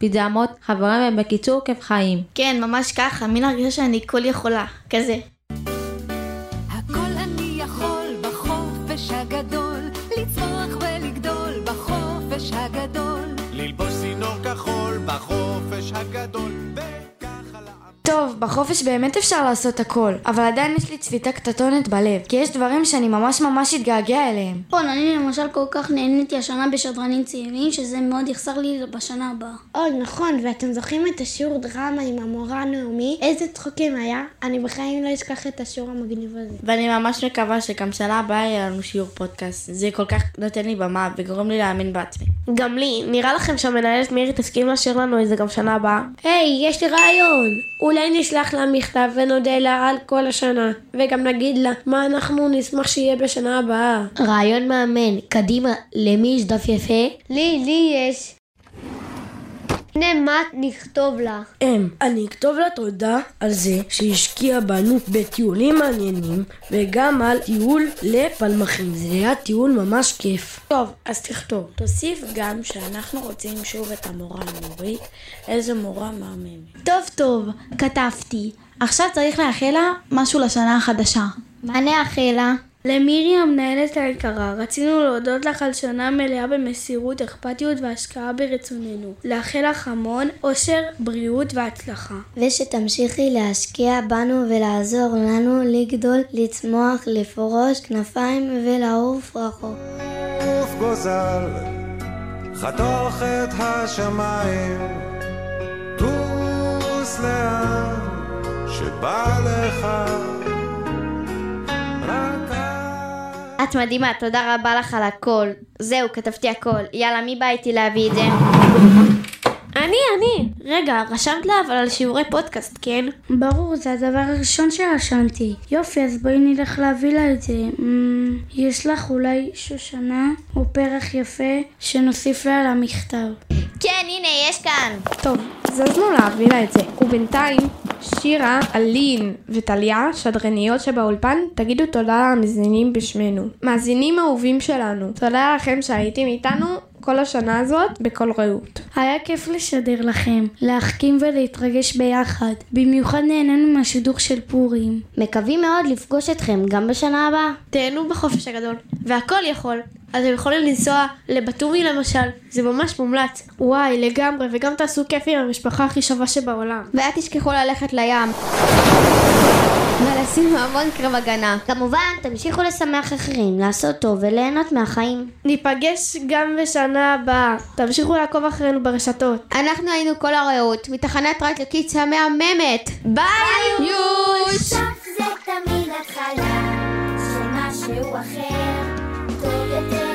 פיג'מות, חברים ובקיצור כיף חיים. כן, ממש ככה, מין הרגשה שאני כל יכולה, כזה. הכל אני יכול בחופש הגדול, לצמוח ולגדול בחופש הגדול. ללבוש צינור כחול בחופש הגדול בחופש באמת אפשר לעשות הכל, אבל עדיין יש לי צביטה קטטונת בלב, כי יש דברים שאני ממש ממש אתגעגע אליהם. נכון, אני למשל כל כך נהניתי השנה בשדרנים צעירים, שזה מאוד יחסר לי בשנה הבאה. אוי, נכון, ואתם זוכרים את השיעור דרמה עם המורה נעמי? איזה צחוקים היה? אני בחיים לא אשכח את השיעור המגניב הזה. ואני ממש מקווה שגם שנה הבאה יהיה לנו שיעור פודקאסט. זה כל כך נותן לי במה וגורם לי להאמין בעצמי. גם לי, נראה לכם שהמנהלת מירי תסכים לשיר לנו את זה גם שנה הבאה? היי, יש לי רעיון! אולי נשלח לה מכתב ונודה לה על כל השנה, וגם נגיד לה מה אנחנו נשמח שיהיה בשנה הבאה. רעיון מאמן, קדימה, למי יש דף יפה? לי, לי יש. הנה מה נכתוב לה. אם, אני אכתוב לה תודה על זה שהשקיעה בנו בטיולים מעניינים וגם על טיול לפלמחים. זה היה טיול ממש כיף. טוב, אז תכתוב. תוסיף גם שאנחנו רוצים שוב את המורה נורית, איזה מורה מהממת. טוב, טוב, כתבתי. עכשיו צריך לאחל לה משהו לשנה החדשה. מה נאחל לה? למירי המנהלת היקרה, רצינו להודות לך על שנה מלאה במסירות, אכפתיות והשקעה ברצוננו. לאחל לך המון אושר, בריאות והצלחה. ושתמשיכי להשקיע בנו ולעזור לנו לגדול, לצמוח, לפרוש כנפיים ולעוף רחוק. עוף גוזל, חתוך את השמיים, טוס לאן שבא לך. את מדהימה, תודה רבה לך על הכל. זהו, כתבתי הכל. יאללה, מי בא איתי להביא את זה? אני, אני. רגע, רשמת לה אבל על שיעורי פודקאסט, כן? ברור, זה הדבר הראשון שרשמתי. יופי, אז בואי נלך להביא לה את זה. Mm, יש לך אולי שושנה או פרח יפה שנוסיף לה על המכתב. כן, הנה, יש כאן. טוב, זזנו להביא לה את זה. ובינתיים, שירה, אלין וטליה, שדרניות שבאולפן, תגידו תודה למאזינים בשמנו. מאזינים אהובים שלנו, תודה לכם שהייתם איתנו כל השנה הזאת בכל רעות. היה כיף לשדר לכם, להחכים ולהתרגש ביחד. במיוחד נהנינו מהשידור של פורים. מקווים מאוד לפגוש אתכם גם בשנה הבאה. תהנו בחופש הגדול, והכל יכול. אז אתם יכולים לנסוע לבטומי למשל, זה ממש מומלץ. וואי, לגמרי, וגם תעשו כיף עם המשפחה הכי שווה שבעולם. ואל תשכחו ללכת לים. ולשים המון קרב הגנה. כמובן, תמשיכו לשמח אחרים, לעשות טוב וליהנות מהחיים. ניפגש גם בשנה הבאה. תמשיכו לעקוב אחרינו ברשתות. אנחנו היינו כל הרעות, מתחנת רדיו קיץ המהממת. ביי יוש! סוף זה תמיד התחלה של משהו אחר.